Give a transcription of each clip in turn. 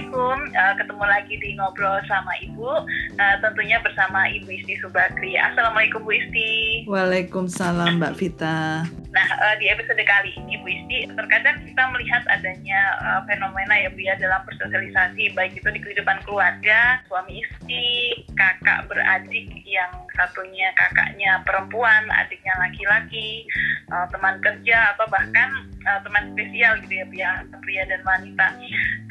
Assalamualaikum, uh, ketemu lagi di ngobrol sama Ibu, uh, tentunya bersama Ibu Isti Subakri. Assalamualaikum Bu Isti. Waalaikumsalam Mbak Vita. Nah, uh, di episode kali ini Bu Isti, terkadang kita melihat adanya uh, fenomena ya Bu ya dalam bersosialisasi, baik itu di kehidupan keluarga, suami istri, kakak beradik yang satunya kakaknya perempuan, adiknya laki-laki, uh, teman kerja, atau bahkan uh, teman spesial gitu ya, pria, pria dan wanita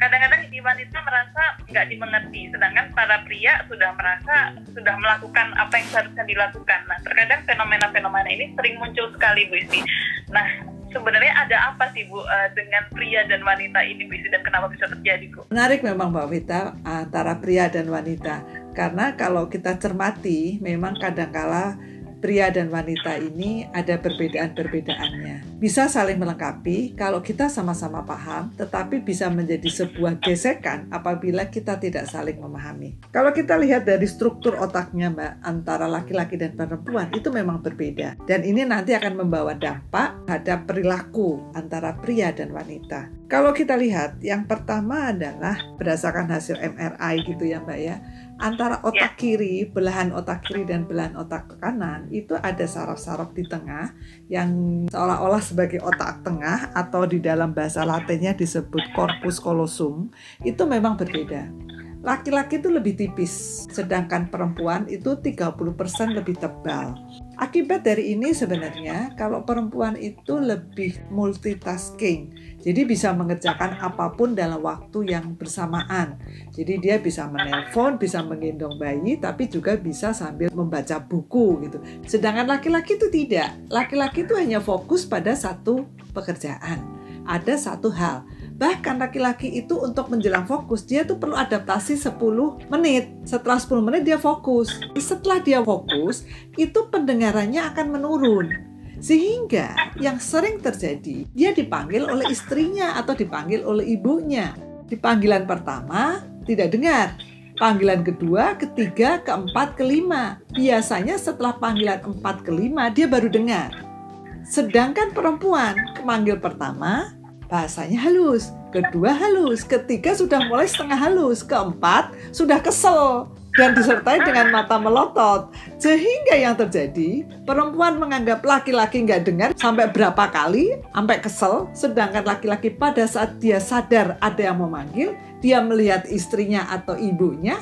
kadang-kadang si wanita merasa nggak dimengerti, sedangkan para pria sudah merasa sudah melakukan apa yang seharusnya dilakukan. Nah, terkadang fenomena-fenomena ini sering muncul sekali, Bu Isti. Nah, sebenarnya ada apa sih Bu uh, dengan pria dan wanita ini Bu Isti dan kenapa bisa terjadi Bu? Menarik memang Mbak Vita antara pria dan wanita. Karena kalau kita cermati memang kadangkala pria dan wanita ini ada perbedaan-perbedaannya. Bisa saling melengkapi kalau kita sama-sama paham, tetapi bisa menjadi sebuah gesekan apabila kita tidak saling memahami. Kalau kita lihat dari struktur otaknya Mbak, antara laki-laki dan perempuan itu memang berbeda. Dan ini nanti akan membawa dampak terhadap perilaku antara pria dan wanita. Kalau kita lihat, yang pertama adalah berdasarkan hasil MRI gitu ya Mbak ya, antara otak ya. kiri, belahan otak kiri dan belahan otak kanan itu ada saraf-saraf di tengah yang seolah-olah sebagai otak tengah atau di dalam bahasa latinnya disebut corpus callosum itu memang berbeda. Laki-laki itu lebih tipis, sedangkan perempuan itu 30% lebih tebal. Akibat dari ini sebenarnya kalau perempuan itu lebih multitasking, jadi bisa mengerjakan apa pun dalam waktu yang bersamaan. Jadi dia bisa menelpon, bisa menggendong bayi, tapi juga bisa sambil membaca buku gitu. Sedangkan laki-laki itu tidak. Laki-laki itu hanya fokus pada satu pekerjaan. Ada satu hal Bahkan laki-laki itu untuk menjelang fokus, dia tuh perlu adaptasi 10 menit. Setelah 10 menit dia fokus. Setelah dia fokus, itu pendengarannya akan menurun. Sehingga yang sering terjadi, dia dipanggil oleh istrinya atau dipanggil oleh ibunya. Di panggilan pertama, tidak dengar. Panggilan kedua, ketiga, keempat, kelima. Biasanya setelah panggilan empat kelima, dia baru dengar. Sedangkan perempuan, kemanggil pertama, bahasanya halus, kedua halus, ketiga sudah mulai setengah halus, keempat sudah kesel dan disertai dengan mata melotot. Sehingga yang terjadi, perempuan menganggap laki-laki nggak dengar sampai berapa kali, sampai kesel, sedangkan laki-laki pada saat dia sadar ada yang memanggil, dia melihat istrinya atau ibunya,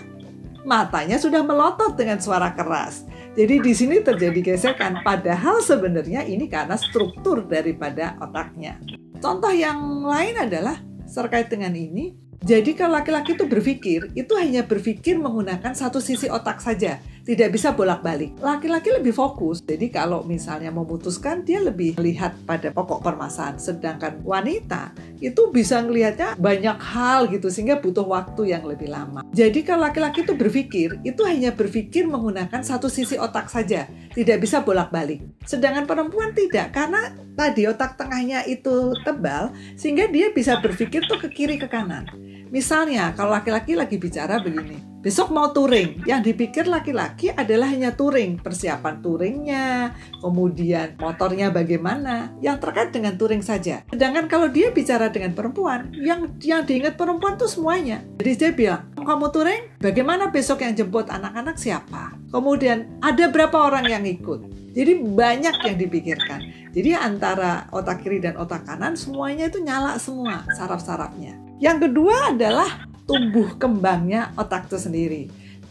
matanya sudah melotot dengan suara keras. Jadi di sini terjadi gesekan, padahal sebenarnya ini karena struktur daripada otaknya. Contoh yang lain adalah terkait dengan ini, jadi kalau laki-laki itu berpikir, itu hanya berpikir menggunakan satu sisi otak saja, tidak bisa bolak-balik. Laki-laki lebih fokus, jadi kalau misalnya memutuskan, dia lebih melihat pada pokok permasalahan. Sedangkan wanita itu bisa melihatnya banyak hal gitu, sehingga butuh waktu yang lebih lama. Jadi kalau laki-laki itu berpikir, itu hanya berpikir menggunakan satu sisi otak saja, tidak bisa bolak-balik. Sedangkan perempuan tidak, karena tadi otak tengahnya itu tebal, sehingga dia bisa berpikir tuh ke kiri ke kanan. Misalnya, kalau laki-laki lagi bicara begini, besok mau touring, yang dipikir laki-laki adalah hanya touring, persiapan touringnya, kemudian motornya bagaimana, yang terkait dengan touring saja. Sedangkan kalau dia bicara dengan perempuan, yang yang diingat perempuan tuh semuanya. Jadi dia bilang, kamu touring, bagaimana besok yang jemput anak-anak siapa? Kemudian ada berapa orang yang ikut? Jadi banyak yang dipikirkan. Jadi antara otak kiri dan otak kanan semuanya itu nyala semua saraf-sarafnya. Yang kedua adalah tumbuh kembangnya otak itu sendiri.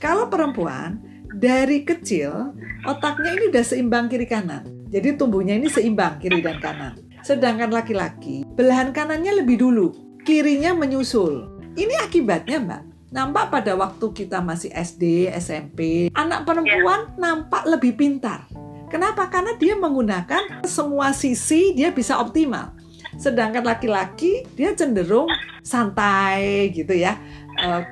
Kalau perempuan dari kecil otaknya ini udah seimbang kiri kanan. Jadi tumbuhnya ini seimbang kiri dan kanan. Sedangkan laki-laki belahan kanannya lebih dulu, kirinya menyusul. Ini akibatnya, Mbak. Nampak pada waktu kita masih SD, SMP, anak perempuan ya. nampak lebih pintar. Kenapa? Karena dia menggunakan semua sisi dia bisa optimal. Sedangkan laki-laki dia cenderung santai gitu ya. Uh,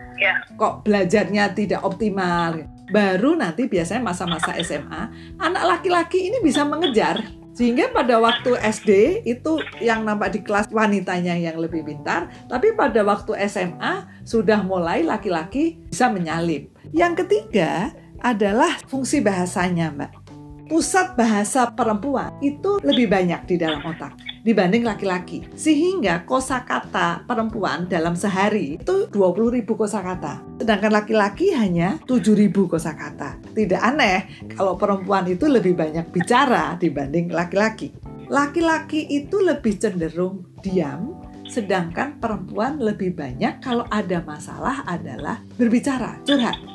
Kok belajarnya tidak optimal. Baru nanti biasanya masa-masa SMA, anak laki-laki ini bisa mengejar. Sehingga pada waktu SD itu yang nampak di kelas wanitanya yang lebih pintar, tapi pada waktu SMA sudah mulai laki-laki bisa menyalip. Yang ketiga adalah fungsi bahasanya, Mbak. Pusat bahasa perempuan itu lebih banyak di dalam otak dibanding laki-laki. Sehingga kosakata perempuan dalam sehari itu 20.000 kosakata. Sedangkan laki-laki hanya 7.000 kosakata. Tidak aneh kalau perempuan itu lebih banyak bicara dibanding laki-laki. Laki-laki itu lebih cenderung diam, sedangkan perempuan lebih banyak kalau ada masalah adalah berbicara, curhat.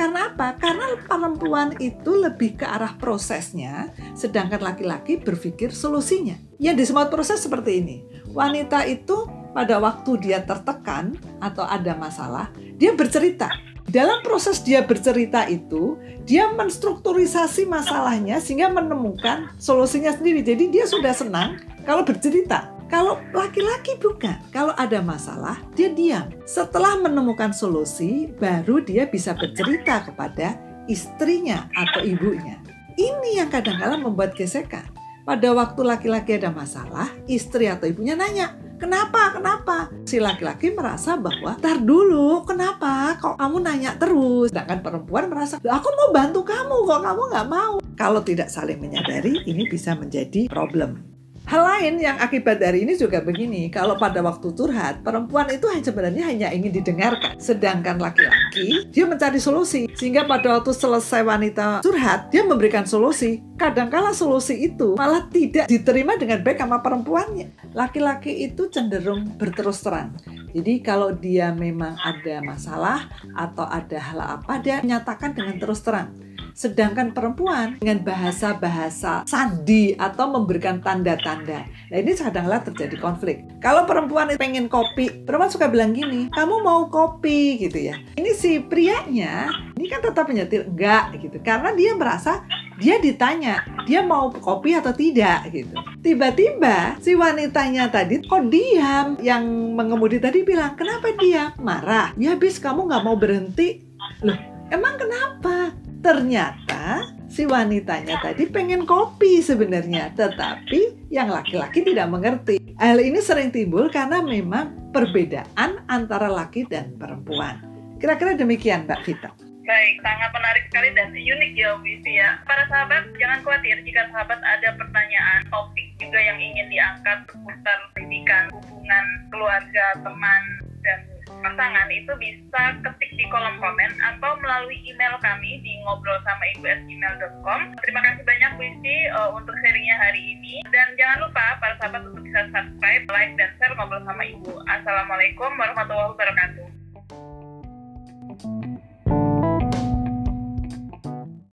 Karena apa? Karena perempuan itu lebih ke arah prosesnya, sedangkan laki-laki berpikir solusinya. Yang disebut proses seperti ini. Wanita itu pada waktu dia tertekan atau ada masalah, dia bercerita. Dalam proses dia bercerita itu, dia menstrukturisasi masalahnya sehingga menemukan solusinya sendiri. Jadi dia sudah senang kalau bercerita. Kalau laki-laki bukan, kalau ada masalah dia diam. Setelah menemukan solusi, baru dia bisa bercerita kepada istrinya atau ibunya. Ini yang kadang-kadang membuat gesekan. Pada waktu laki-laki ada masalah, istri atau ibunya nanya, Kenapa? Kenapa? Si laki-laki merasa bahwa, tar dulu, kenapa? Kok kamu nanya terus? Sedangkan perempuan merasa, aku mau bantu kamu, kok kamu nggak mau? Kalau tidak saling menyadari, ini bisa menjadi problem. Hal lain yang akibat dari ini juga begini, kalau pada waktu curhat, perempuan itu sebenarnya hanya ingin didengarkan. Sedangkan laki-laki, dia mencari solusi. Sehingga pada waktu selesai wanita curhat, dia memberikan solusi. Kadangkala solusi itu malah tidak diterima dengan baik sama perempuannya. Laki-laki itu cenderung berterus terang. Jadi kalau dia memang ada masalah atau ada hal apa, dia menyatakan dengan terus terang Sedangkan perempuan dengan bahasa-bahasa sandi atau memberikan tanda-tanda. Nah ini kadang-kadang terjadi konflik. Kalau perempuan pengen kopi, perempuan suka bilang gini, kamu mau kopi gitu ya. Ini si prianya, ini kan tetap menyetir enggak gitu. Karena dia merasa dia ditanya dia mau kopi atau tidak gitu. Tiba-tiba si wanitanya tadi kok diam. Yang mengemudi tadi bilang kenapa dia marah? Ya habis kamu nggak mau berhenti. Loh emang kenapa? Ternyata si wanitanya tadi pengen kopi sebenarnya, tetapi yang laki-laki tidak mengerti. Hal ini sering timbul karena memang perbedaan antara laki dan perempuan. Kira-kira demikian Mbak Vita. Baik, sangat menarik sekali dan unik ya Bu ya. Para sahabat, jangan khawatir jika sahabat ada pertanyaan, topik juga yang ingin diangkat seputar pendidikan, hubungan keluarga, teman, pasangan itu bisa ketik di kolom komen atau melalui email kami di ngobrol sama ibu gmail.com. Terima kasih banyak Bu Isi uh, untuk sharingnya hari ini dan jangan lupa para sahabat untuk bisa subscribe, like dan share ngobrol sama ibu. Assalamualaikum warahmatullahi wabarakatuh.